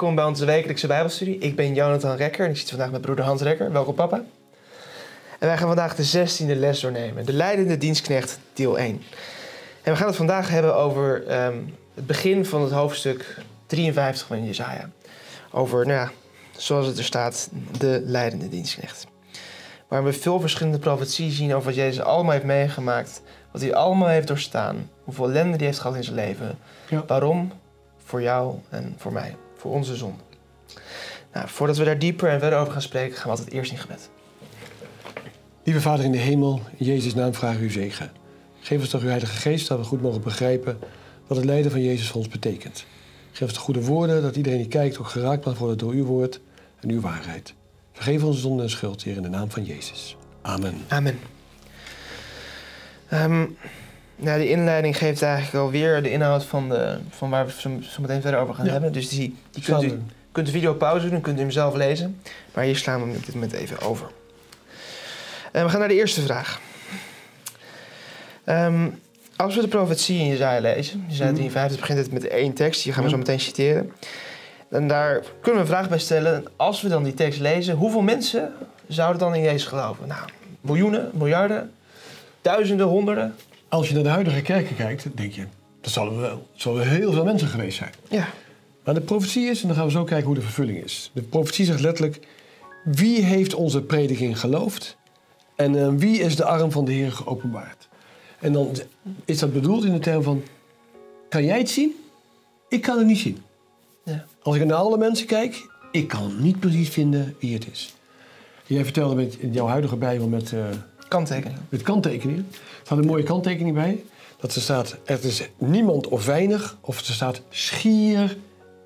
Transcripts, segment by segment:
Welkom bij onze wekelijkse Bijbelstudie. Ik ben Jonathan Rekker en ik zit vandaag met broeder Hans Rekker. Welkom papa. En wij gaan vandaag de 16e les doornemen. De leidende dienstknecht, deel 1. En we gaan het vandaag hebben over ehm, het begin van het hoofdstuk 53 van Jezaja. Over, nou ja, zoals het er staat, de leidende dienstknecht. Waar we veel verschillende profetieën zien over wat Jezus allemaal heeft meegemaakt. Wat hij allemaal heeft doorstaan. Hoeveel ellende hij heeft gehad in zijn leven. Ja. Waarom? Voor jou en voor mij. Voor onze zonde. Nou, voordat we daar dieper en verder over gaan spreken, gaan we altijd eerst in gebed. Lieve Vader in de hemel, in Jezus' naam we uw zegen. Geef ons toch uw Heilige Geest, dat we goed mogen begrijpen wat het lijden van Jezus voor ons betekent. Geef ons de goede woorden, dat iedereen die kijkt ook geraakt mag worden door uw woord en uw waarheid. Vergeef onze zonde en schuld, Heer, in de naam van Jezus. Amen. Amen. Ehm, nou, de inleiding geeft eigenlijk alweer de inhoud van, de, van waar we zo, zo meteen verder over gaan Ja. hebben. Dus die, die kunt, u, kunt de video pauze doen en kunt u hem zelf lezen. Maar hier slaan we hem op dit moment even over. En we gaan naar de eerste vraag. Ehm, als we de profetie in Jezaja lezen, Jezaja Mhm. 53 begint het met één tekst, die gaan we Ja. zo meteen citeren. En daar kunnen we een vraag bij stellen. Als we dan die tekst lezen, hoeveel mensen zouden dan in Jezus geloven? Nou, miljoenen, miljarden, duizenden, honderden? Als je naar de huidige kerken kijkt, denk je, dat zullen wel, zullen heel veel mensen geweest zijn. Ja, Maar de profetie is, en dan gaan we zo kijken hoe de vervulling is. De profetie zegt letterlijk, wie heeft onze prediking geloofd? En eh, wie is de arm van de Heer geopenbaard? En dan is dat bedoeld in de term van, kan jij het zien? Ik kan het niet zien. ja. Als ik naar alle mensen kijk, ik kan niet precies vinden wie het is. Jij vertelde met in jouw huidige Bijbel met, eh, kanttekeningen. met kanttekeningen. Er staat een mooie kanttekening bij. Dat er staat, er is niemand of weinig. Of er staat schier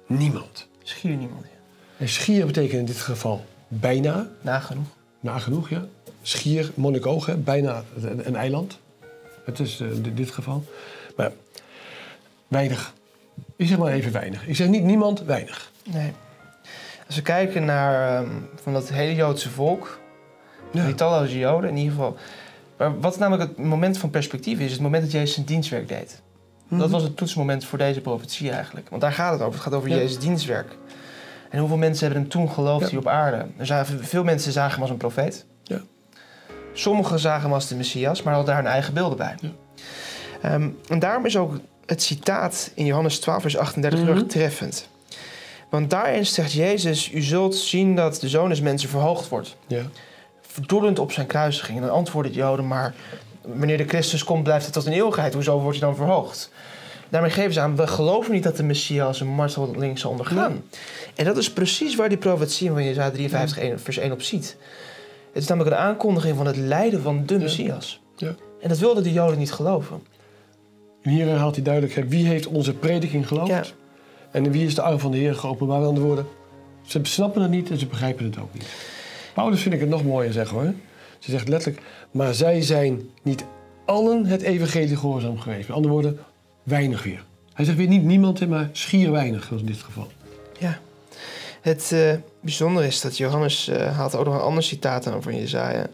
niemand. Schier niemand. Ja. En schier betekent in dit geval bijna, Nagenoeg. nagenoeg ja. Schier, Monnicoog, hè, bijna een, een eiland. Het is eh, in dit geval. Maar weinig. Ik zeg maar even weinig. Ik zeg niet niemand, weinig. Nee. Als we kijken naar ehm, van dat hele Joodse volk, Ja. talloze Joden in ieder geval. Maar wat namelijk het moment van perspectief is, het moment dat Jezus zijn dienstwerk deed. Dat was het toetsmoment voor deze profetie eigenlijk. Want daar gaat het over. Het gaat over Ja. Jezus' dienstwerk. En hoeveel mensen hebben hem toen geloofd Ja. hier op aarde? Er zagen, veel mensen zagen hem als een profeet. Ja. Sommigen zagen hem als de Messias, maar hadden daar hun eigen beelden bij. Ehm, en daarom is ook het citaat in Johannes 12, vers 38 heel Mhm. erg treffend. Want daarin zegt Jezus, u zult zien dat de Zoon des Mensen verhoogd wordt. Ja. Verdoelend op zijn kruisiging. En dan antwoorden de Joden, maar wanneer de Christus komt, blijft het tot een eeuwigheid. Hoezo wordt hij dan verhoogd? Daarmee geven ze aan, we geloven niet dat de Messias een marteling zal ondergaan. En dat is precies waar die profetie van Jezaja 53 1 vers 1 op ziet. Het is namelijk een aankondiging van het lijden van de Ja. Messias. Ja. En dat wilden de Joden niet geloven. En hier herhaalt hij duidelijk, wie heeft onze prediking geloofd? En wie is de arm van de Heer geopenbaard? Met andere woorden, ze snappen het niet en ze begrijpen het ook niet. Paulus vind ik het nog mooier zeggen hoor. Ze zegt letterlijk, maar zij zijn niet allen het evangelie gehoorzaam geweest. Met andere woorden, weinig weer. Hij zegt weer niet niemand, hè, maar schier weinig zoals in dit geval. Ja. Het eh, bijzondere is dat Johannes eh, haalt ook nog een ander citaat aan van Jezaja.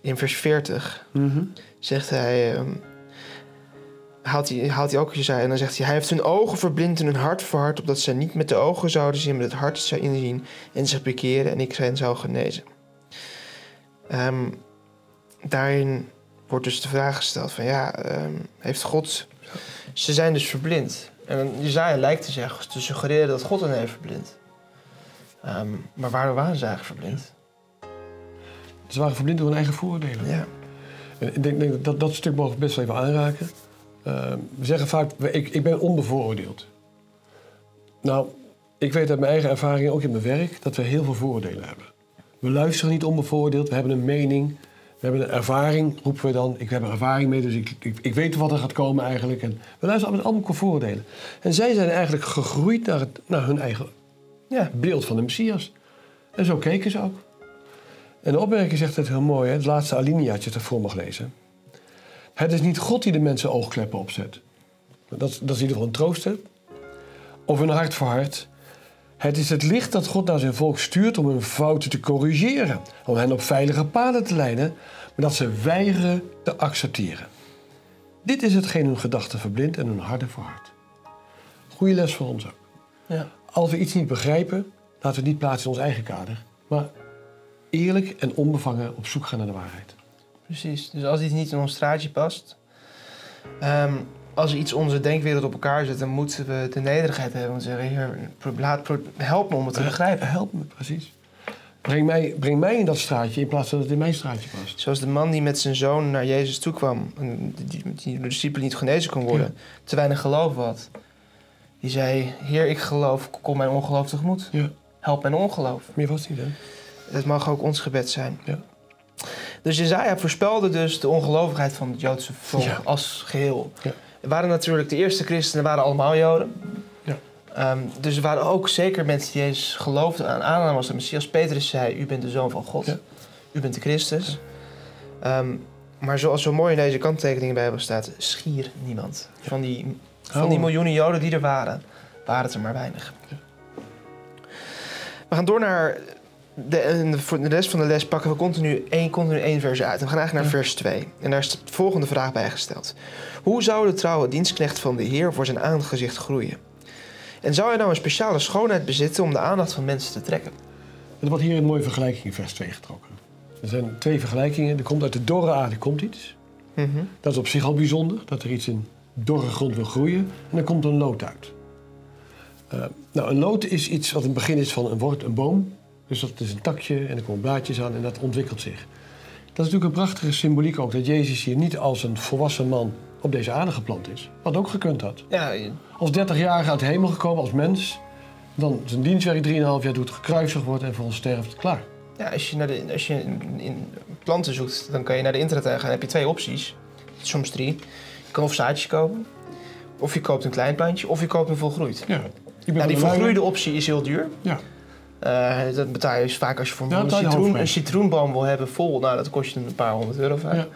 In vers 40 zegt hij, ehm, haalt hij, haalt hij ook Jezaja en dan zegt hij... Hij heeft hun ogen verblind en hun hart verhard... opdat zij niet met de ogen zouden zien, met het hart zouden inzien... en zich bekeren en ik hen zou genezen. Ehm, daarin wordt dus de vraag gesteld van ja, ehm, heeft God... Ze zijn dus verblind. En Jezaja lijkt te zeggen, te suggereren dat God hen heeft verblind. Ehm, maar waarom waren ze eigenlijk verblind? Ze waren verblind door hun eigen vooroordelen. Ja. En Ik denk, denk dat dat stuk mogen we best wel even aanraken. Eh, we zeggen vaak, ik, ik ben onbevooroordeeld. Nou, ik weet uit mijn eigen ervaring, ook in mijn werk, dat we heel veel vooroordelen hebben. We luisteren niet onbevooroordeeld, we hebben een mening, we hebben een ervaring, roepen we dan. Ik heb er ervaring mee, dus ik, ik, ik weet wat er gaat komen eigenlijk. En we luisteren met allemaal vooroordelen. En zij zijn eigenlijk gegroeid naar, het, naar hun eigen Ja. beeld van de Messias. En zo keken ze ook. En de opmerking zegt het heel mooi, hè? het laatste alineaatje dat voor mag lezen. Het is niet God die de mensen oogkleppen opzet. Dat, is- dat is in ieder geval een troost, hè? Of een hart voor hart. Het is het licht dat God naar zijn volk stuurt om hun fouten te corrigeren. Om hen op veilige paden te leiden, maar dat ze weigeren te accepteren. Dit is hetgeen hun gedachten verblindt en hun harten verhardt. Goeie les voor ons ook. Ja. Als we iets niet begrijpen, laten we het niet plaatsen in ons eigen kader. Maar eerlijk en onbevangen op zoek gaan naar de waarheid. Precies. Dus als iets niet in ons straatje past, ehm, als iets onze denkwereld op elkaar zet, dan moeten we de nederigheid hebben om te zeggen: Heer, help me om het te begrijpen. Help me, precies. Breng mij, breng mij in dat straatje in plaats van dat het in mijn straatje past. Zoals de man die met zijn zoon naar Jezus toe kwam, en die, die door de discipelen niet genezen kon worden, te weinig geloof had. Die zei: Heer, ik geloof, kom mijn ongeloof tegemoet. Ja, Help mijn ongeloof. meer was niet, hè? Het mag ook ons gebed zijn. Ja. Dus Jezaja voorspelde dus de ongelovigheid van het Joodse volk Ja. als geheel. Ja. Er waren natuurlijk de eerste christenen waren allemaal Joden. Ja. Ehm, dus er waren ook zeker mensen die Jezus geloofden aan aannamen als de Messias. Petrus zei, u bent de Zoon van God. U bent de Christus. Ehm, maar zoals zo mooi in deze kanttekening in de Bijbel staat, schier niemand. Van die, van die Oh. miljoenen Joden die er waren, waren het er maar weinig. We gaan door naar de, en de- voor de rest van de les pakken we continu één, continu één vers uit. En we gaan eigenlijk naar vers 2. En daar is de volgende vraag bij gesteld. Hoe zou de trouwe dienstknecht van de Heer voor zijn aangezicht groeien? En zou hij nou een speciale schoonheid bezitten om de aandacht van mensen te trekken? Er wordt hier een mooie vergelijking in vers 2 getrokken. Er zijn twee vergelijkingen. Er komt uit de dorre aarde komt iets. Mhm. Dat is op zich al bijzonder, dat er iets in dorre grond wil groeien. En er komt een lood uit. Eh, nou, een lood is iets wat in het begin is van een wort, een boom. Dus dat is een takje en er komen blaadjes aan en dat ontwikkelt zich. Dat is natuurlijk een prachtige symboliek ook, dat Jezus hier niet als een volwassen man op deze aarde geplant is. Wat ook gekund had. Ja, Als 30-jarige uit de hemel gekomen als mens, dan zijn dienstwerk 3,5 jaar doet, gekruisigd wordt en vervolgens sterft, klaar. ja, als je, naar de, als je in, in planten zoekt, dan kan je naar de internet gaan. Dan heb je twee opties. Soms drie. Je kan of zaadjes kopen, of je koopt een klein plantje, of je koopt een volgroeid. Ja. Ik ben Nou, die volgroeide optie is heel duur. Ja. Eh, dat betaal je dus vaak als je voor Ja, een, citroen, een citroenboom wil hebben vol. Nou, dat kost je een paar honderd euro vaak. Ja.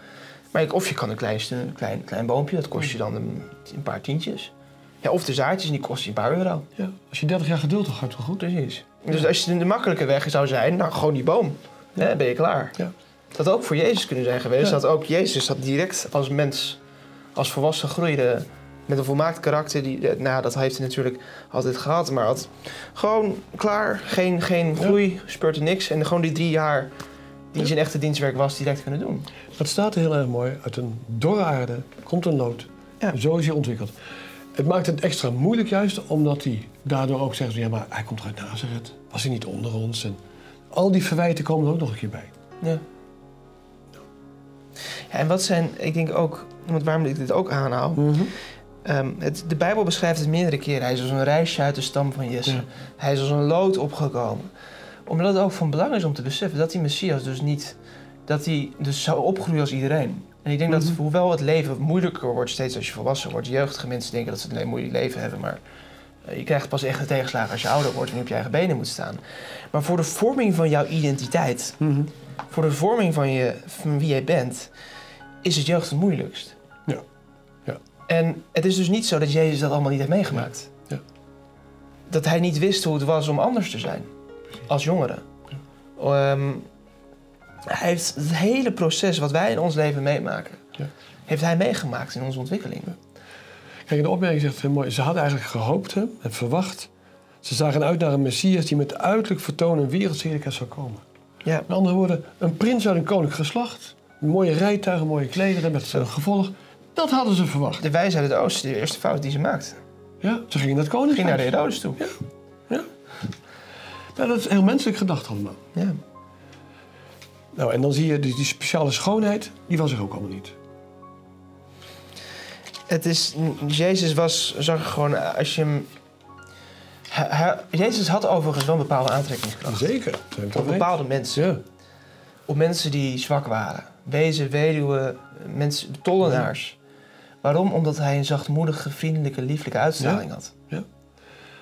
Maar je- of je kan een klein, een klein, klein boompje, dat kost je dan een, een paar tientjes. Ja, of de zaadjes, en die kosten je een paar euro. Ja. Als je 30 jaar geduld hebt, gaat het wel goed. Precies. Dus als je de makkelijke weg zou zijn, nou gewoon die boom. Hè, ben je klaar. Ja. Dat had ook voor Jezus kunnen zijn geweest. Ja. Dat ook Jezus dat direct als mens, als volwassen groeide met een volmaakt karakter. Die, eh, nou, dat heeft hij natuurlijk altijd gehad. Maar had gewoon klaar, geen, geen groei, speurde niks. En gewoon die drie jaar die zijn echte dienstwerk was, direct kunnen doen. Dat staat heel erg mooi. Uit een dorre aarde komt een lood. Ja. Zo is hij ontwikkeld. Het maakt het extra moeilijk juist, omdat hij daardoor ook zegt... ja, maar hij komt uit Nazareth. Was hij niet onder ons? En al die verwijten komen er ook nog een keer bij. Ja. Ja, en wat zijn, ik denk ook, want waarom ik dit ook aanhaal. Ehm, het, de Bijbel beschrijft het meerdere keren. Hij is als een reisje uit de stam van Jesse. Ja. Hij is als een lood opgekomen. Omdat het ook van belang is om te beseffen dat die Messias dus niet... dat hij dus zou opgroeien als iedereen. En ik denk dat Mhm. hoewel het leven moeilijker wordt steeds als je volwassen wordt... jeugdige mensen denken dat ze een moeilijk leven hebben, maar... eh, Je krijgt pas echt een tegenslagen als je ouder wordt en je op je eigen benen moet staan. Maar voor de vorming van jouw identiteit, Mhm. voor de vorming van, je, van wie jij bent, is het jeugd het moeilijkst. En het is dus niet zo dat Jezus dat allemaal niet heeft meegemaakt. Ja. Dat hij niet wist hoe het was om anders te zijn als jongere. Ehm, hij heeft het hele proces wat wij in ons leven meemaken, Ja. heeft hij meegemaakt in onze ontwikkeling. Kijk, de opmerking zegt heel mooi. Ze hadden eigenlijk gehoopt hè, en verwacht. Ze zagen uit naar een Messias die met uiterlijk vertoon en wereldzeerlijkheid zou komen. Ja. Met andere woorden, een prins uit een koninklijk geslacht. Mooie rijtuigen, mooie klederen met zijn gevolg. Dat hadden ze verwacht. De wijze uit het oosten, de eerste fout die ze maakte. Ja, ze gingen naar het Ging naar de Herodes toe. Ja, dat is heel menselijk gedacht allemaal. Ja. Nou, en dan zie je die, die speciale schoonheid, die was er ook allemaal niet. Het is, Jezus was, zag gewoon, als je hem... hij- hij- Jezus had overigens wel een bepaalde aantrekkingskracht. Zeker. Op bepaalde mensen. Ja. Op mensen die zwak waren. Wezen, weduwen, mensen, tollenaars. Waarom? Omdat hij een zachtmoedige, vriendelijke, lieflijke uitstraling had.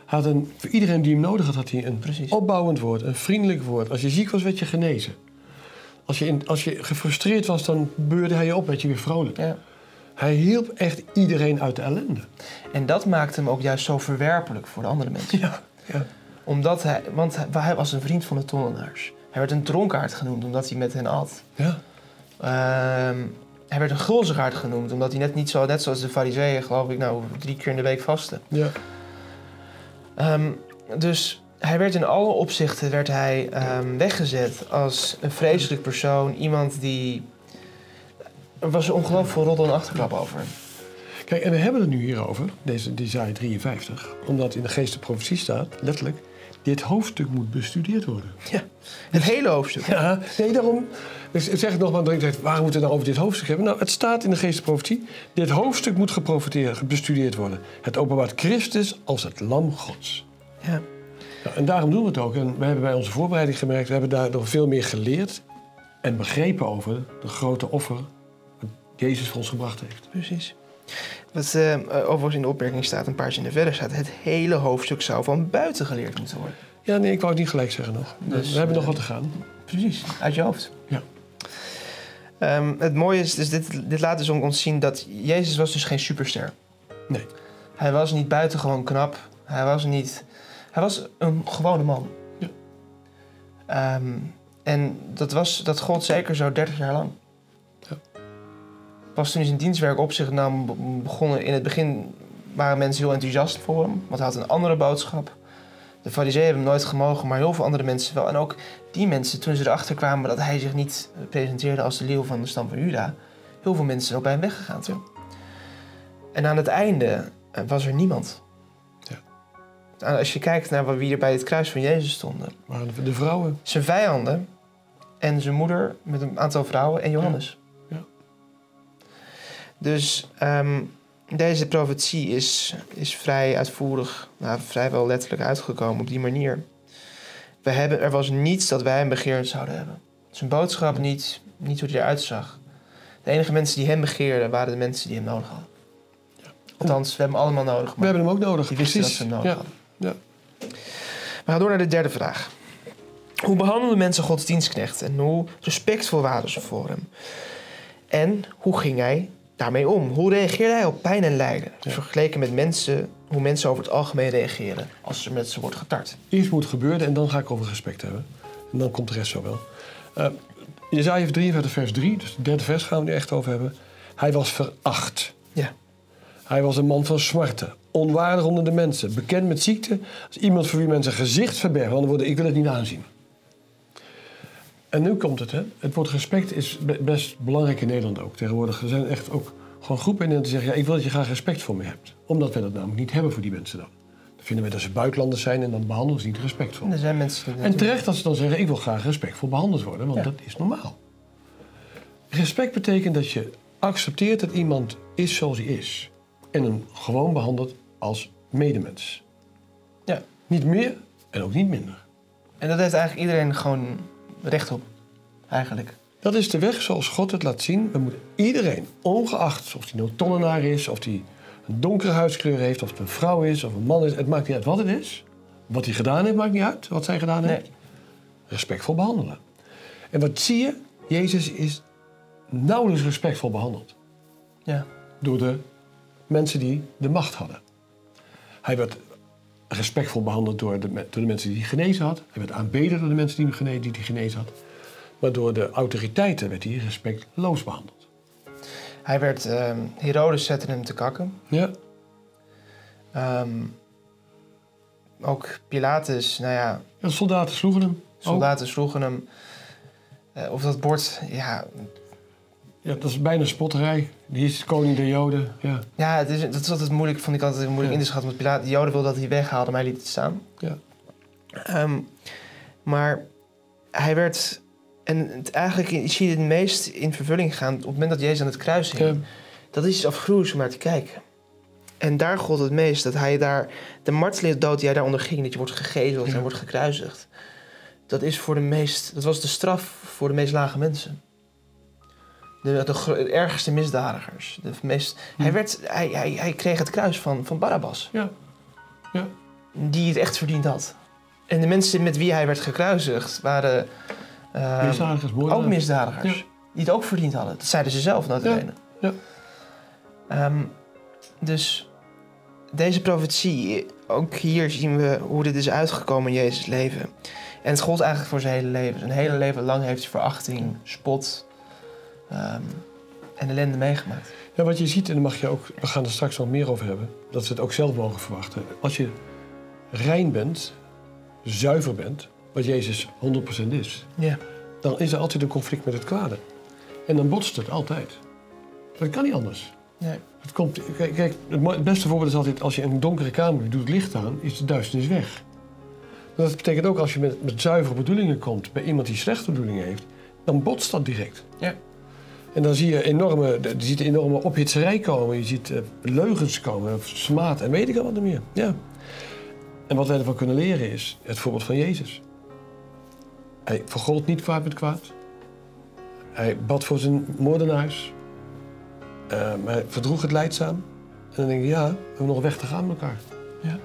Had een, voor iedereen die hem nodig had, had hij een Precies. opbouwend woord, een vriendelijk woord. Als je ziek was, werd je genezen. Als je, in, als je gefrustreerd was, dan beurde hij je op, werd je weer vrolijk. Ja. Hij hielp echt iedereen uit de ellende. En dat maakte hem ook juist zo verwerpelijk voor de andere mensen. Ja. ja. Omdat hij, want hij, hij was een vriend van de tollenaars. Hij werd een dronkaard genoemd omdat hij met hen at. ja. Ehm, hij werd een gulzigaard genoemd omdat hij net niet zo, net zoals de fariseeën geloof ik, nou drie keer in de week vasten. ja. Ehm, dus hij werd in alle opzichten werd hij, ehm, weggezet als een vreselijk persoon. Iemand die... Er was ongelooflijk veel roddel en achterklap over. Kijk, en we hebben het nu hierover, deze Jesaja 53, omdat in de geest de profetie staat, letterlijk, dit hoofdstuk moet bestudeerd worden. Ja, het hele hoofdstuk. Ja, nee, daarom. Dus ik zeg het nog maar, dan zegt, waarom moeten we nou over dit hoofdstuk hebben? Nou, het staat in de geest de profetie, dit hoofdstuk moet geprofiteerd, bestudeerd worden. Het openbaart Christus als het lam Gods. Ja. Nou, en daarom doen we het ook. En we hebben bij onze voorbereiding gemerkt, we hebben daar nog veel meer geleerd en begrepen over de grote offer dat Jezus voor ons gebracht heeft. Precies. Wat eh, overigens in de opmerking staat, een paar zinnen verder staat... het hele hoofdstuk zou van buiten geleerd moeten worden. Ja, nee, ik wou het niet gelijk zeggen nog. Dus, we hebben nog eh, wat te gaan. Precies, uit je hoofd. Ja. Ehm, het mooie is, dus dit, dit laat dus ons zien dat Jezus was dus geen superster. Nee. Hij was niet buitengewoon knap. Hij was niet... Hij was een gewone man. Ja. Ehm, en dat, was, dat gold zeker zo 30 jaar lang. Pas toen hij zijn dienstwerk op zich nam, be- begonnen... In het begin waren mensen heel enthousiast voor hem. Want hij had een andere boodschap. De fariseeën hebben hem nooit gemogen, maar heel veel andere mensen wel. En ook die mensen, toen ze erachter kwamen dat hij zich niet presenteerde als de leeuw van de stam van Juda... heel veel mensen zijn ook bij hem weggegaan toen. En aan het einde eh, was er niemand. Ja. En Als je kijkt naar wie er bij het kruis van Jezus stonden. Maar de, de vrouwen, Zijn vijanden en zijn moeder met een aantal vrouwen en Johannes. Ja. Dus ehm, deze profetie is, is vrij uitvoerig, nou, vrijwel letterlijk uitgekomen op die manier. We hebben, er was niets dat wij hem begeerd zouden hebben. Zijn boodschap niet, niet hoe hij eruit zag. De enige mensen die hem begeerden waren de mensen die hem nodig hadden. Althans, we hebben hem allemaal nodig. we hebben hem ook nodig. die wisten dat Precies. ze hem nodig ja. hadden. Ja. We gaan door naar de derde vraag. Hoe behandelden mensen Gods dienstknechten en hoe respectvol waren ze voor hem? En hoe ging hij daarmee om? Hoe reageerde hij op pijn en lijden? Ja. Vergeleken met mensen, hoe mensen over het algemeen reageren als er met ze wordt getart. Iets moet gebeuren en dan ga ik over respect hebben. En dan komt de rest zo wel. Uh, Jezaja 53 vers 3, dus het derde vers gaan we nu echt over hebben. Hij was veracht. Ja. Hij was een man van smarten, onwaardig onder de mensen, bekend met ziekte, als iemand voor wie mensen gezicht verbergen. Met andere woorden, ik wil het niet aanzien. En nu komt het, hè. Het woord respect is be- best belangrijk in Nederland ook tegenwoordig. Er zijn echt ook gewoon groepen in Nederland die zeggen... ja, ik wil dat je graag respect voor me hebt. Omdat wij dat namelijk niet hebben voor die mensen dan. Dan vinden we dat ze buitenlanders zijn en dan behandelen ze niet respectvol. En er zijn mensen die En terecht dat ze dan zeggen, ik wil graag respectvol behandeld worden, want Ja. dat is normaal. Respect betekent dat je accepteert dat iemand is zoals hij is. En hem gewoon behandelt als medemens. Ja. Niet meer en ook niet minder. En dat heeft eigenlijk iedereen gewoon recht op. Eigenlijk. Dat is de weg zoals God het laat zien. We moeten iedereen, ongeacht of hij nou tollenaar is, of hij een donkere huidskleur heeft, of het een vrouw is, of een man is. Het maakt niet uit wat het is. Wat hij gedaan heeft, maakt niet uit. Wat zij gedaan heeft. Nee. respectvol behandelen. En wat zie je? Jezus is nauwelijks respectvol behandeld Ja. door de mensen die de macht hadden. Hij werd respectvol behandeld door de, me- door de mensen die hij genezen had. Hij werd aanbeden door de mensen die, hem gene- die hij genezen had. Maar door de autoriteiten werd hij respectloos behandeld. Hij werd... ehm, Herodes zette hem te kakken. Ja, Ehm, ook Pilatus, nou ja, de soldaten sloegen hem. soldaten sloegen hem. Eh, of dat bord, ja, Ja, dat is bijna spotterij. Die is koning der Joden. Ja, ja het is, dat is altijd moeilijk, vond ik altijd moeilijk Ja. in te schatten. Want Pilatus, de Joden wilden dat hij weghaalde, maar hij liet het staan. ja. Ehm, maar hij werd, en het, eigenlijk zie je het meest in vervulling gaan op het moment dat Jezus aan het kruis hing. Ja. Dat is iets afgruwelijks om naar te kijken. En daar gold het meest dat hij daar, de marteldood die hij daar onderging, dat je wordt gegezeld en wordt gekruisigd. Dat is voor de meest, dat was de straf voor de meest lage mensen. De, de, ergste misdadigers. De meest, hij, werd, hij, hij, hij kreeg het kruis van, van Barabbas, ja. ja. die het echt verdiend had. En de mensen met wie hij werd gekruisigd waren ehm, Misdadigers, ook misdadigers. Ja. Die het ook verdiend hadden. Dat zeiden ze zelf, notabene. Ja, Ehm, dus deze profetie, ook hier zien we hoe dit is uitgekomen in Jezus' leven. En het gold eigenlijk voor zijn hele leven. Zijn hele leven lang heeft hij verachting, spot ehm, en ellende meegemaakt. Ja, wat je ziet, en daar mag je ook, we gaan er straks nog meer over hebben, dat ze het ook zelf mogen verwachten. Als je rein bent, zuiver bent, wat Jezus 100% is, Ja. dan is er altijd een conflict met het kwade. En dan botst het altijd. Dat kan niet anders. Nee. Het, komt, kijk, kijk, het beste voorbeeld is altijd als je in een donkere kamer doet het licht aan, is de duisternis weg. Dat betekent ook als je met, met zuivere bedoelingen komt bij iemand die slechte bedoelingen heeft, dan botst dat direct. Ja. En dan zie je enorme, je ziet enorme ophitserij komen, je ziet eh, leugens komen, smaad en weet ik al wat meer. Ja. En wat wij ervan kunnen leren is het voorbeeld van Jezus. Hij vergold niet kwaad met kwaad. Hij bad voor zijn moordenaars. Eh, hij verdroeg het leidzaam. En dan denk ik, ja, we hebben nog weg te gaan met elkaar. Ja.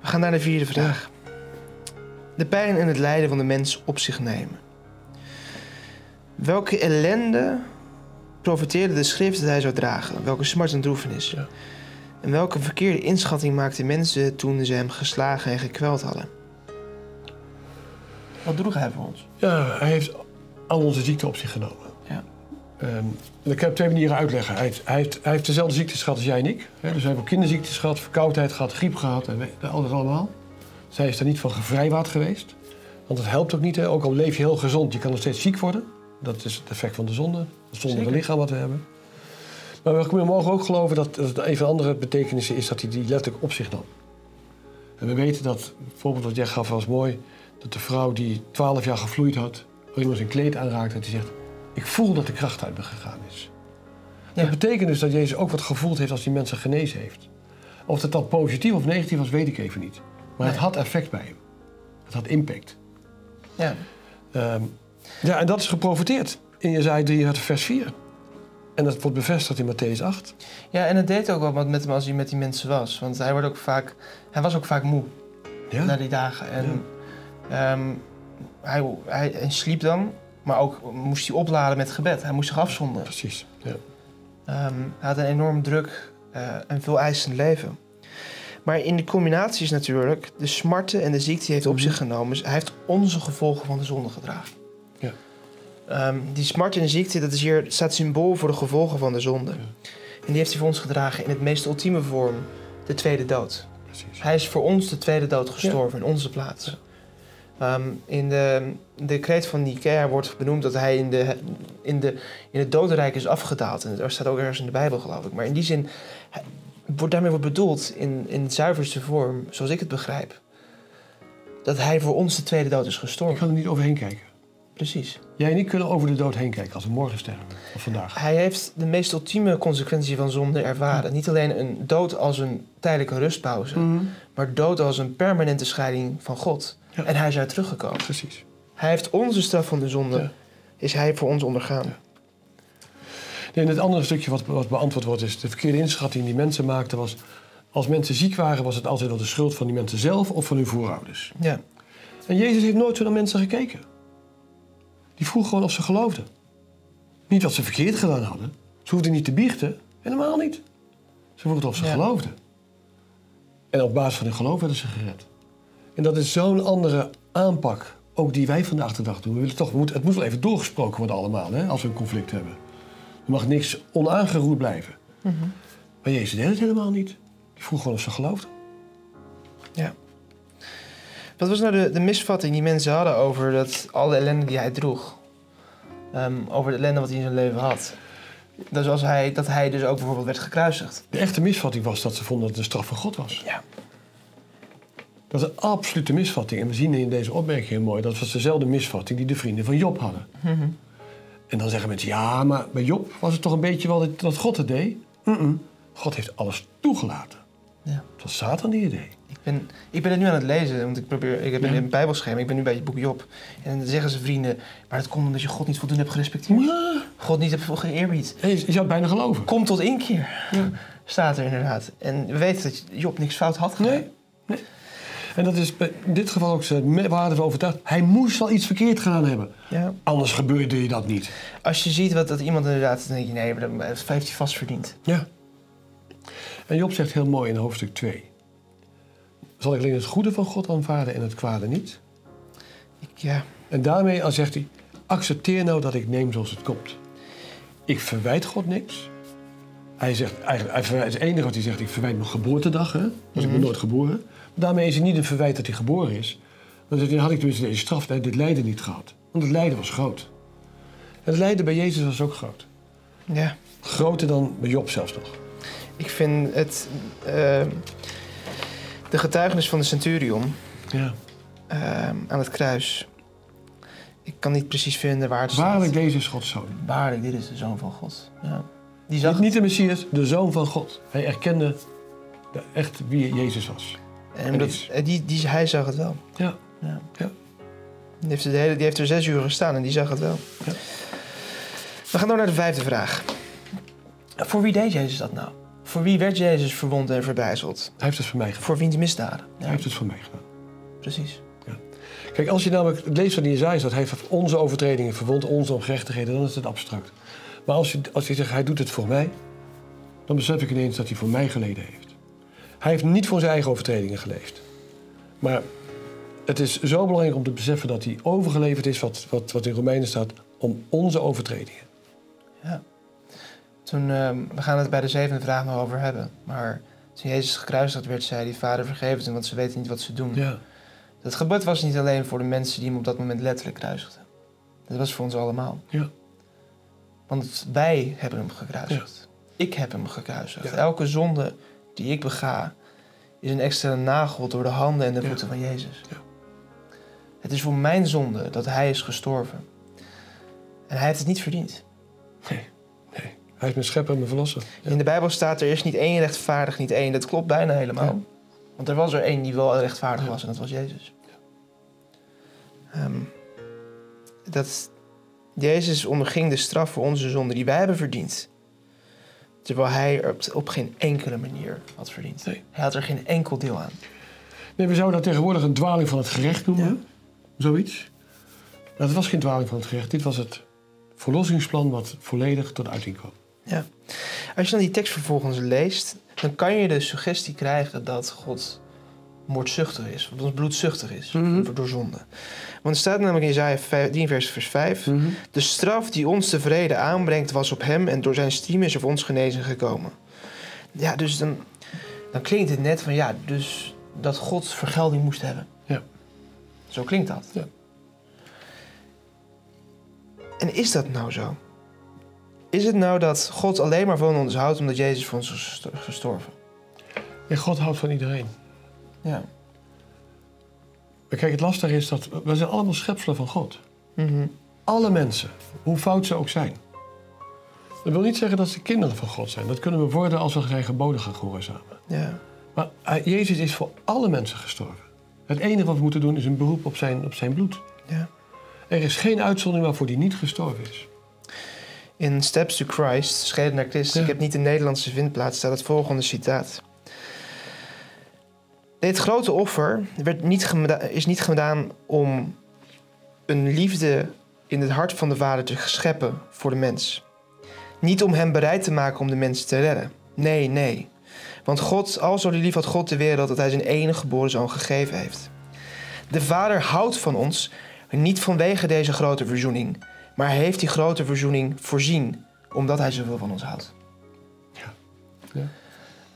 We gaan naar de vierde vraag. De pijn en het lijden van de mens op zich nemen. Welke ellende profiteerde de schrift dat hij zou dragen? Welke smart en droefenis? Ja. En welke verkeerde inschatting maakten mensen toen ze hem geslagen en gekweld hadden? Wat droeg hij voor ons? Ja, hij heeft al onze ziekte op zich genomen. Ja. Ehm, ik heb twee manieren uitleggen. Hij heeft, hij, heeft, hij heeft dezelfde ziektes gehad als jij en ik. Hè? Dus hij heeft ook kinderziektes gehad, verkoudheid gehad, griep gehad en we- al dat allemaal. Zij is er niet van gevrijwaard geweest. Want het helpt ook niet. Hè? Ook al leef je heel gezond, je kan nog steeds ziek worden. Dat is het effect van de zonde. Het zondige lichaam wat we hebben. Maar we mogen ook geloven dat dat een van de andere betekenissen is dat hij die letterlijk op zich nam. En we weten dat, het voorbeeld wat jij gaf was mooi, dat de vrouw die 12 jaar gevloeid had, als iemand zijn kleed aanraakt, dat hij zegt: Ik voel dat de kracht uit me gegaan is. Ja. Dat betekent dus dat Jezus ook wat gevoeld heeft als hij mensen genezen heeft. Of het dan positief of negatief was, weet ik even niet. Maar het had effect bij hem. Het had impact. Ja. Ehm, ja, en dat is geprofiteerd in Jezaja 33 vers 4. En dat wordt bevestigd in Matthäus 8. ja, en het deed ook wel wat met hem als hij met die mensen was. Want hij, wordt ook vaak, hij was ook vaak moe Ja? na die dagen. En ehm, hij, hij, hij sliep dan, maar ook moest hij opladen met gebed. Hij moest zich afzonderen. Precies. Ja. Ehm, hij had een enorm druk eh, en veel eisend leven. Maar in de combinatie is natuurlijk de smarten en de ziekte die hij heeft op zich genomen. Dus hij heeft onze gevolgen van de zonde gedragen. Ehm, die smart en de ziekte, dat is hier, staat symbool voor de gevolgen van de zonde. En die heeft hij voor ons gedragen in het meest ultieme vorm, de tweede dood. Precies. Hij is voor ons de tweede dood gestorven in onze plaats. Ehm, in de, de kreet van Nikea wordt benoemd dat hij in, de, in, de, in het dodenrijk is afgedaald. En dat staat ook ergens in de Bijbel, geloof ik. Maar in die zin, wordt, daarmee wordt bedoeld, in, in het zuiverste vorm, zoals ik het begrijp, dat hij voor ons de tweede dood is Ik gestorven. kan er niet overheen kijken. Precies. Jij en ik kunnen over de dood heen kijken als we morgen sterven. Of vandaag. Hij heeft de meest ultieme consequentie van zonde ervaren. Niet alleen een dood als een tijdelijke rustpauze, maar dood als een permanente scheiding van God. Ja. En hij is uit teruggekomen. Precies. Hij heeft onze straf van de zonde, Ja. is hij voor ons ondergaan. Ja. Nee, en het andere stukje wat, wat beantwoord wordt is... de verkeerde inschatting die mensen maakten was... als mensen ziek waren, was het altijd wel de schuld van die mensen zelf... of van hun voorouders. Ja. En Jezus heeft nooit zo naar mensen gekeken. Die vroeg gewoon of ze geloofden. Niet wat ze verkeerd gedaan hadden. Ze hoefden niet te biechten. Helemaal niet. Ze vroegen of ze Ja. geloofden. En op basis van hun geloof werden ze gered. En dat is zo'n andere aanpak. Ook die wij vandaag de dag doen. We willen toch, we moeten, het moet wel even doorgesproken worden allemaal. Hè, als we een conflict hebben. Er mag niks onaangeroerd blijven. Maar Jezus deed het helemaal niet. Die vroeg gewoon of ze geloofden. ja. Wat was nou de, de misvatting die mensen hadden over dat, alle ellende die hij droeg? Ehm, over de ellende wat hij in zijn leven had. Dus als hij, dat hij dus ook bijvoorbeeld werd gekruisigd. De echte misvatting was dat ze vonden dat het de straf van God was. Ja. Dat is een absolute misvatting. En we zien in deze opmerking heel mooi... dat was dezelfde misvatting die de vrienden van Job hadden. En dan zeggen mensen... ja, maar bij Job was het toch een beetje wel dat, dat God het deed? God heeft alles toegelaten. Was Satan die deed. Ik ben, ik ben het nu aan het lezen, want ik, probeer, ik heb Ja. een bijbelschema. Ik ben nu bij het boek Job. En dan zeggen ze vrienden, maar dat komt omdat je God niet voldoende hebt gerespecteerd. God niet hebt geëerbied. Je zou het bijna geloven. Kom tot inkeer, Ja. staat er inderdaad. En we weten dat Job niks fout had gedaan. Nee, nee. En dat is in dit geval ook zijn waarde van overtuigd. Hij moest wel iets verkeerd gedaan hebben. Ja. Anders gebeurde je dat niet. Als je ziet wat dat iemand inderdaad, dan denk je, nee, dat heeft hij vast verdiend. Ja. En Job zegt heel mooi in hoofdstuk 2. Zal ik alleen het goede van God aanvaarden en het kwade niet? Ik, ja, En daarmee dan zegt hij, accepteer nou dat ik neem zoals het komt. Ik verwijt God niks. Hij zegt, eigenlijk, hij verwijt, het enige wat hij zegt, ik verwijt mijn geboortedag. Hè? Dus ik ben nooit geboren. Daarmee is het niet een verwijt dat hij geboren is. Dan zegt hij, had ik dus deze straf, dit lijden niet gehad. Want het lijden was groot. En het lijden bij Jezus was ook groot. Ja. Groter dan bij Job zelfs nog. Ik vind het... eh, de getuigenis van de centurion Ja. eh, aan het kruis. Ik kan niet precies vinden waar het staat. Waarlijk, deze is Gods zoon. Waarlijk, dit is de Zoon van God. Ja. Die zag Niet, niet de Messias, de zoon van God. Hij erkende de- echt wie Jezus was. En dat, is. eh, die, die, hij zag het wel. Ja. Ja. Ja. Die, heeft de hele, die heeft er zes uur gestaan en die zag het wel. Ja. We gaan door naar de vijfde vraag. Voor wie deed Jezus dat nou? Voor wie werd Jezus verwond en verbijzeld? Hij heeft het voor mij gedaan. Voor wiens misdaden? Hij Ja, heeft het voor mij gedaan. precies. Kijk, als je namelijk leest van Jezaja dat hij heeft onze overtredingen verwond, onze ongerechtigheden, dan is het abstract. Maar als je, als je zegt, hij doet het voor mij, dan besef ik ineens dat hij voor mij geleden heeft. Hij heeft niet voor zijn eigen overtredingen geleefd. Maar het is zo belangrijk om te beseffen dat hij overgeleverd is, wat, wat, wat in Romeinen staat, om onze overtredingen. Ja. Toen, ehm, we gaan het bij de zevende vraag nog over hebben. Maar toen Jezus gekruisigd werd, zei hij... Vader, vergeef het want ze weten niet wat ze doen. Ja, Dat gebod was niet alleen voor de mensen die hem op dat moment letterlijk kruisigden. Dat was voor ons allemaal. ja, Want wij hebben hem gekruisigd. Ik heb hem gekruisigd. Elke zonde die ik bega... is een extra nagel door de handen en de voeten van Jezus. Ja. Het is voor mijn zonde dat hij is gestorven. En hij heeft het niet verdiend. nee. Hij is mijn schepper en mijn verlosser. Ja. In de Bijbel staat er is niet één rechtvaardig, niet één. Dat klopt bijna helemaal. Ja. Want er was er één die wel rechtvaardig was en dat was Jezus. Ehm, dat Jezus onderging de straf voor onze zonde die wij hebben verdiend. Terwijl hij er op, op geen enkele manier had verdiend. Nee. Hij had er geen enkel deel aan. Nee, we zouden dat tegenwoordig een dwaling van het gerecht noemen. Zoiets. Maar het was geen dwaling van het gerecht. Dit was het verlossingsplan wat volledig tot uiting kwam. Ja. Als je dan die tekst vervolgens leest, dan kan je de suggestie krijgen dat God moordzuchtig is, of ons bloedzuchtig is Mhm. door zonde. Want er staat namelijk in Isaiah 15, vers, vers 5... De straf die ons de vrede aanbrengt was op hem... en door zijn striem is er voor ons genezing gekomen. Ja, dus dan, dan klinkt het net van... ja, dus dat God vergelding moest hebben. Ja. Zo klinkt dat. Ja. En is dat nou zo? Is het nou dat God alleen maar van ons houdt... omdat Jezus voor ons is gesto- gestorven? En God houdt van iedereen. Ja. Maar kijk, het lastige is dat we zijn allemaal schepselen van God. Mhm. Alle mensen, hoe fout ze ook zijn. Dat wil niet zeggen dat ze kinderen van God zijn. Dat kunnen we worden als we zijn geboden gaan gehoorzamen. ja. Maar hij- Jezus is voor alle mensen gestorven. Het enige wat we moeten doen is een beroep op zijn, op zijn bloed. ja. Er is geen uitzondering waarvoor die niet gestorven is. In Steps to Christ, Scheden naar Christus, Ja. ik heb niet de Nederlandse vindplaats, staat het volgende citaat. Dit grote offer werd niet is niet gedaan om een liefde in het hart van de Vader te scheppen voor de mens. Niet om hem bereid te maken om de mens te redden. Nee, nee. Want God, al zo lief had God de wereld dat hij zijn enige geboren zoon gegeven heeft. De Vader houdt van ons, niet vanwege deze grote verzoening, maar hij heeft die grote verzoening voorzien, omdat hij zoveel van ons houdt. Ja. Ja.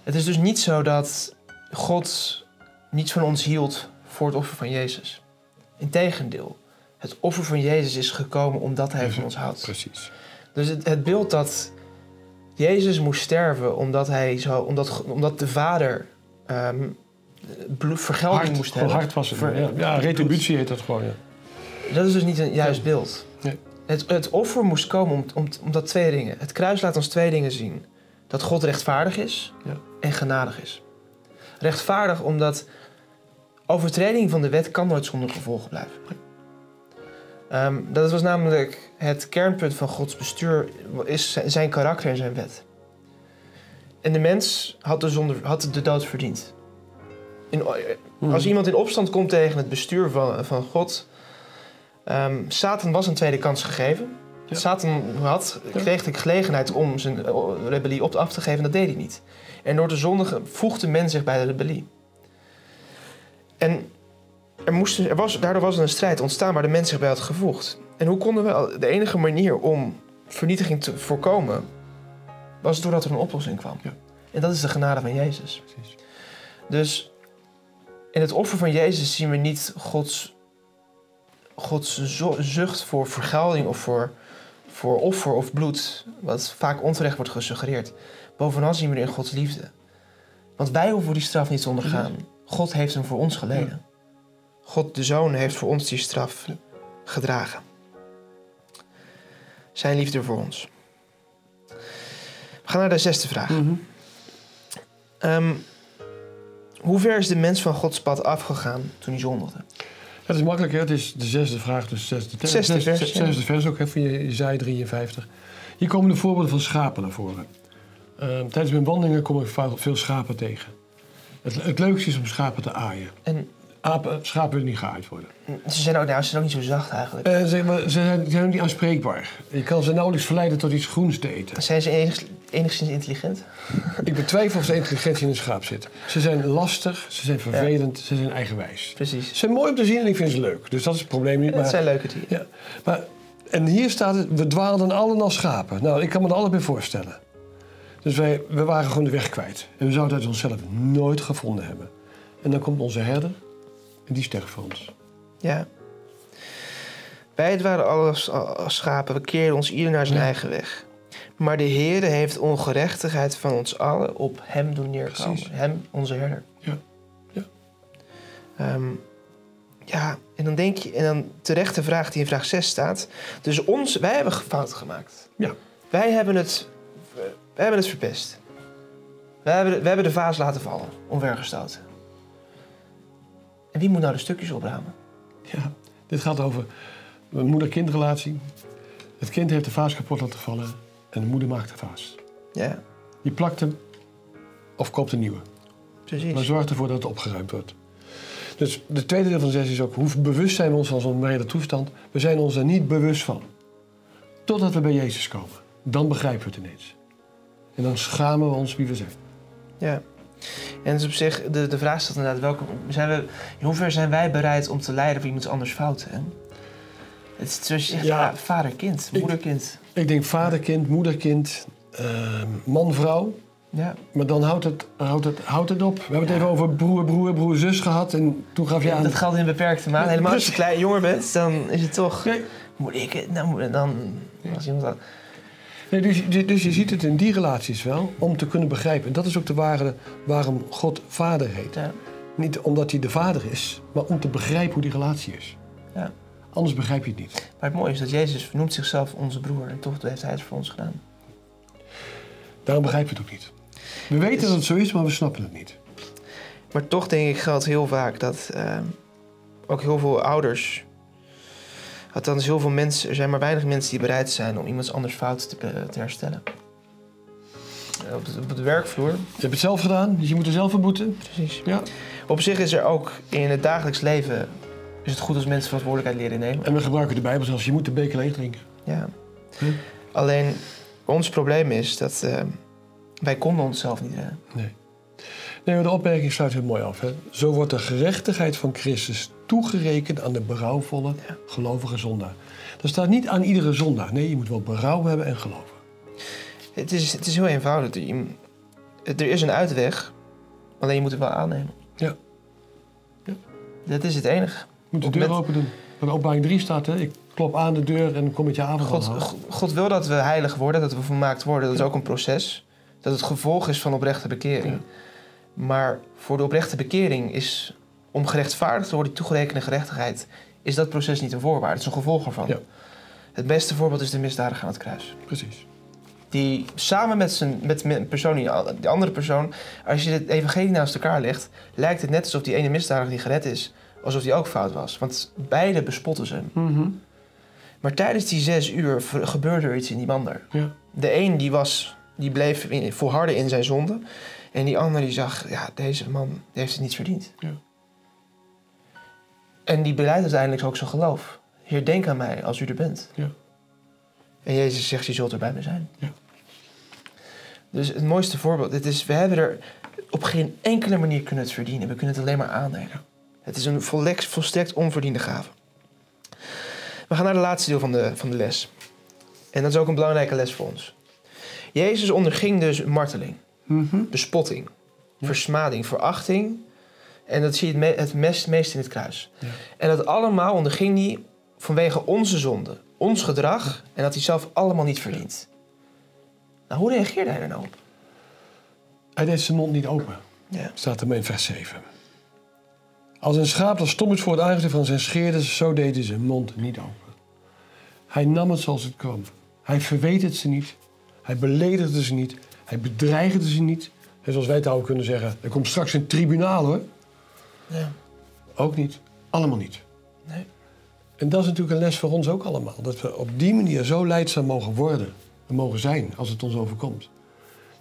Het is dus niet zo dat God niets van ons hield voor het offer van Jezus. Integendeel, het offer van Jezus is gekomen omdat hij van ons houdt. Precies. Dus het, het beeld dat Jezus moest sterven omdat, hij zo, omdat, omdat de Vader bloed- vergelding Hard, moest hebben. hard was het. Ver- ja, ja, retributie heet dat gewoon. Ja. Dat is dus niet een juist beeld. Het, het offer moest komen om, om, omdat twee dingen. Het kruis laat ons twee dingen zien. Dat God rechtvaardig is Ja. en genadig is. Rechtvaardig omdat overtreding van de wet kan nooit zonder gevolgen blijven. Ehm, dat was namelijk het kernpunt van Gods bestuur, is zijn karakter en zijn wet. En de mens had de, zonde, had de dood verdiend. In, als iemand in opstand komt tegen het bestuur van, van God. Ehm, Satan was een tweede kans gegeven. Ja. Satan had, kreeg de gelegenheid om zijn eh, rebellie op af te geven, dat deed hij niet. En door de zonde voegde men zich bij de rebellie. En er moest, er was, daardoor was er een strijd ontstaan waar de mens zich bij had gevoegd. En hoe konden we, de enige manier om vernietiging te voorkomen, was doordat er een oplossing kwam. Ja. En dat is de genade van Jezus. Precies. Dus in het offer van Jezus zien we niet Gods, Gods zucht voor vergelding of voor, voor offer of bloed, wat vaak onterecht wordt gesuggereerd. Bovenal zien we in Gods liefde. Want wij hoeven die straf niet te ondergaan. God heeft hem voor ons geleden. God, de Zoon, heeft voor ons die straf gedragen. Zijn liefde voor ons. We gaan naar de zesde vraag. Ehm, hoe ver is de mens van Gods pad afgegaan toen hij zondigde? Het is makkelijk, hè? Het is de zesde vraag, dus zesde, ter- Zesde zes- vers, ja. zesde vers ook, hè, van Jezaja 53. Hier komen de voorbeelden van schapen naar voren. Ehm, tijdens mijn wandelingen kom ik veel schapen tegen. Het, het leukste is om schapen te aaien. En Apen, schapen willen niet geaaid worden. ze zijn ook, nou, ze zijn ook niet zo zacht eigenlijk. Eh, ze, maar ze zijn, ze zijn ook niet aanspreekbaar. Je kan ze nauwelijks verleiden tot iets groens te eten. Zijn ze enig- enigszins intelligent? Ik betwijfel of de intelligentie in een schaap zit. Ze zijn lastig, ze zijn vervelend, ze zijn eigenwijs. Precies. Ze zijn mooi om te zien en ik vind ze leuk. Dus dat is het probleem niet. Het Maar, zijn leuke dieren. ja, maar, en hier staat het, we dwaalden allen als schapen. Nou, ik kan me er allebei voorstellen. Dus wij, we waren gewoon de weg kwijt. En we zouden het onszelf nooit gevonden hebben. En dan komt onze herder en die sterft voor ons. Ja. Wij waren alle als, als schapen, we keerden ons ieder naar zijn Ja. eigen weg. Maar de Heere heeft ongerechtigheid van ons allen op hem doen neerkomen. Precies. Hem, onze herder. Ja. Ja. Ehm, ja, en dan denk je, en dan terecht de vraag die in vraag 6 staat. Dus ons, wij hebben fouten gemaakt. Ja. Wij hebben het, wij hebben het verpest. Wij hebben, de- wij hebben de vaas laten vallen, omvergestoten. En wie moet nou de stukjes opruimen? Ja, dit gaat over een moeder-kindrelatie. Het kind heeft de vaas kapot laten vallen en de moeder maakt de vaas. Ja, Die plakt hem of koopt een nieuwe. precies. Maar zorgt ervoor dat het opgeruimd wordt. Dus de tweede deel van zes is ook hoe bewust zijn we ons van zo'n brede toestand. We zijn ons er niet bewust van. Totdat we bij Jezus komen. Dan begrijpen we het ineens. En dan schamen we ons wie we zijn. Ja. En dus op zich, de, de vraag staat inderdaad, welke, zijn we, in hoeverre zijn wij bereid om te lijden voor iemands anders fouten? Hè? Het is zoals je zegt, Ja. vader-kind, moeder-kind. Ik denk vader-kind, moeder-kind, eh, man-vrouw. Ja. Maar dan houdt het, houdt, het, houdt het op. We hebben het even over broer, broer, broer, zus gehad. En toen gaf je aan... Dat geldt in beperkte mate. Helemaal als je klein jonger bent, dan is het toch... Nee, Moet ik het? Nou, dan... Dat... nee, dus, je- dus je ziet het in die relaties wel, om te kunnen begrijpen. En dat is ook de ware waarom God vader heet. Ja. Niet omdat hij de vader is, maar om te begrijpen hoe die relatie is. Ja. Anders begrijp je het niet. Maar het mooie is dat Jezus noemt zichzelf onze broer. En toch heeft hij het voor ons gedaan. Daarom begrijpen we het ook niet. We weten dat het zo is, maar we snappen het niet. Maar toch denk ik geldt heel vaak dat ehm, ook heel veel ouders... Althans, heel veel mensen... Er zijn maar weinig mensen die bereid zijn om iemands anders fout te, te herstellen. Eh, Op de, op de werkvloer, Je hebt het zelf gedaan, dus je moet er zelf voor boeten. precies. Ja. Op zich is er ook in het dagelijks leven... is het goed als mensen verantwoordelijkheid leren nemen. En we gebruiken de Bijbel zelfs. Je moet de beker leeg drinken. Ja. Hm. Alleen, ons probleem is dat eh, wij konden onszelf niet redden. Nee. Nee, maar de opmerking sluit heel mooi af. Hè? Zo wordt de gerechtigheid van Christus toegerekend aan de berouwvolle, Ja. gelovige zondaar. Dat staat niet aan iedere zondaar. Nee, je moet wel berouw hebben en geloven. Het is, het is heel eenvoudig. Je- Er is een uitweg, alleen je moet het wel aannemen. Ja. Ja. Dat is het enige. Moet de deur met- open doen. Bij de openbaring 3 staat, hè, ik klop aan de deur en kom met je avond God, wil dat we heilig worden, dat we volmaakt worden. Dat is ook een proces. Dat het gevolg is van oprechte bekering. Ja. Maar voor de oprechte bekering is, om gerechtvaardigd te worden, toegerekende gerechtigheid, is dat proces niet een voorwaarde. Het is een gevolg ervan. Ja. Het beste voorbeeld is de misdadiger aan het kruis. Precies. Die samen met, zijn, met een persoon, die, die andere persoon, als je het evangelie naast elkaar legt, lijkt het net alsof die ene misdadiger die gered is, alsof die ook fout was. Want beide bespotten ze hem. Mhm. Maar tijdens die zes uur gebeurde er iets in die ander. Ja. De een die was, die bleef in, volharden in zijn zonde. En die ander die zag, ja, deze man die heeft het niet verdiend. Ja. En die beleidt uiteindelijk ook zijn geloof. Heer, denk aan mij als u er bent. Ja. En Jezus zegt, je zult er bij me zijn. Ja. Dus het mooiste voorbeeld, het is, we hebben er op geen enkele manier kunnen het verdienen. We kunnen het alleen maar aannemen. Het is een volstrekt, onverdiende gave. We gaan naar het laatste deel van de, van de les. En dat is ook een belangrijke les voor ons. Jezus onderging dus marteling, bespotting, versmading, verachting. En dat zie je het, me- het meest, meest in het kruis. Ja. En dat allemaal onderging hij vanwege onze zonde, ons gedrag. En dat hij zelf allemaal niet verdient. Nou, hoe reageerde hij er nou op? Hij deed zijn mond niet open. Ja. Staat er in vers 7. Als een schaap dat stom is voor het aangezicht van zijn scheerder, zo deed hij zijn mond niet open. Hij nam het zoals het kwam. Hij verweet het ze niet. Hij beledigde ze niet. Hij bedreigde ze niet. En zoals wij het houden kunnen zeggen, er komt straks een tribunaal hoor. Ja. Ook niet. Allemaal niet. Nee. En dat is natuurlijk een les voor ons ook allemaal. Dat we op die manier zo leidzaam mogen worden en mogen zijn als het ons overkomt.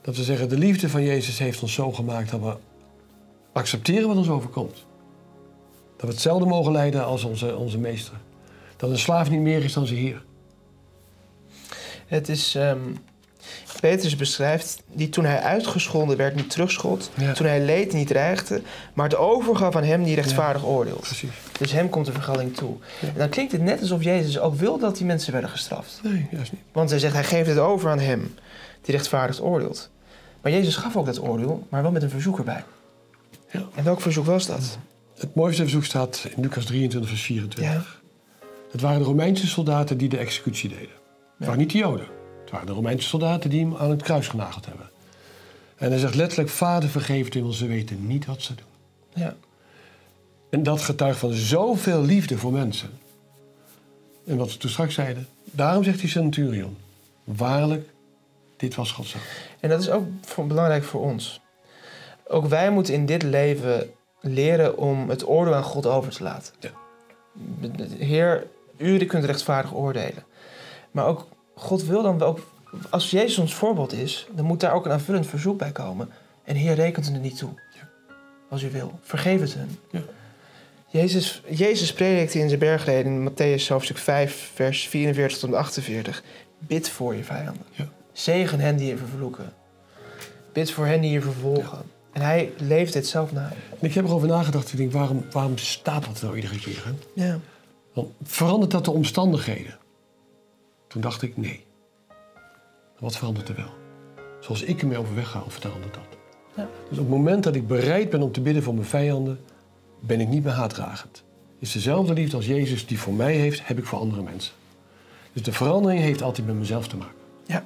Dat we zeggen, de liefde van Jezus heeft ons zo gemaakt dat we accepteren wat ons overkomt. Dat we hetzelfde mogen leiden als onze, onze meester. Dat een slaaf niet meer is dan zijn heer. Het is... ehm Petrus beschrijft die toen hij uitgescholden werd niet terugschold. Ja. Toen hij leed niet dreigde. Maar het overgaf aan hem die rechtvaardig oordeelt. Precies. Dus hem komt de vergelling toe. Ja. En dan klinkt het net alsof Jezus ook wil dat die mensen werden gestraft. Nee, juist niet. Want hij zegt, hij geeft het over aan hem die rechtvaardig oordeelt. Maar Jezus gaf ook dat oordeel, maar wel met een verzoek erbij. Ja. En welk verzoek was dat? Het mooiste verzoek staat in Lucas 23, vers 24. Ja. Het waren de Romeinse soldaten die de executie deden. Het waren niet de Joden. Het waren de Romeinse soldaten die hem aan het kruis genageld hebben. En hij zegt letterlijk, vader vergeef het want ze weten niet wat ze doen. Ja. En dat getuigt van zoveel liefde voor mensen. En wat we toen straks zeiden, daarom zegt hij centurion, waarlijk, dit was Gods. En dat is ook voor- belangrijk voor ons. Ook wij moeten in dit leven leren om het oordeel aan God over te laten. Ja. Heer, u kunt rechtvaardig oordelen. Maar ook God wil dan ook, als Jezus ons voorbeeld is, dan moet daar ook een aanvullend verzoek bij komen. En Heer rekent het er niet toe. Ja. Als u wil. Vergeef het hen. Ja. Jezus, Jezus predikte in zijn bergreden in Matthäus hoofdstuk 5, vers 44 tot 48. Bid voor je vijanden. Ja. Zegen hen die je vervloeken. Bid voor hen die je vervolgen. En hij leeft dit zelf na. En ik heb erover nagedacht, ik denk, waarom, waarom staat dat nou iedere keer? Hè? Ja. Want verandert dat de omstandigheden? Toen dacht ik, nee. Wat verandert er wel? Zoals ik ermee overweg ga, verandert dat. Ja. Dus op het moment dat ik bereid ben om te bidden voor mijn vijanden, ben ik niet meer haatdragend. Is dezelfde liefde als Jezus die voor mij heeft, heb ik voor andere mensen. Dus de verandering heeft altijd met mezelf te maken. Ja.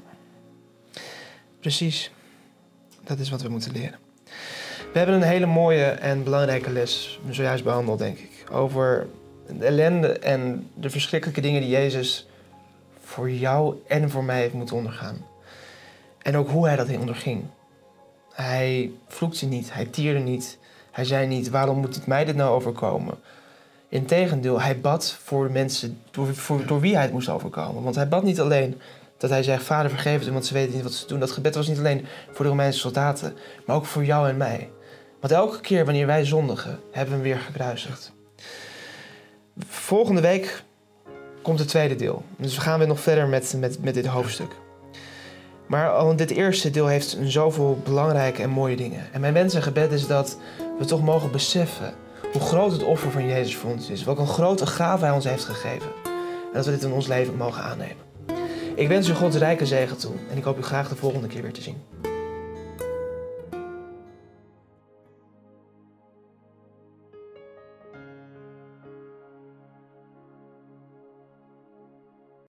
Precies. Dat is wat we moeten leren. We hebben een hele mooie en belangrijke les zojuist behandeld, denk ik. Over de ellende en de verschrikkelijke dingen die Jezus voor jou en voor mij heeft moeten ondergaan. En ook hoe hij dat onderging. Hij vloekte niet, hij tierde niet. Hij zei niet, waarom moet het mij dit nou overkomen? Integendeel, hij bad voor de mensen door, voor, wie hij het moest overkomen. Want hij bad niet alleen dat hij zegt, vader vergeef het, want ze weten niet wat ze doen. Dat gebed was niet alleen voor de Romeinse soldaten, maar ook voor jou en mij. Want elke keer wanneer wij zondigen, hebben we hem weer gekruisigd. Volgende week komt het tweede deel. Dus we gaan weer nog verder met, met, met dit hoofdstuk. Maar al dit eerste deel heeft zoveel belangrijke en mooie dingen. En mijn wens en gebed is dat we toch mogen beseffen hoe groot het offer van Jezus voor ons is. Welke een grote gave hij ons heeft gegeven. En dat we dit in ons leven mogen aannemen. Ik wens u Gods rijke zegen toe. En ik hoop u graag de volgende keer weer te zien.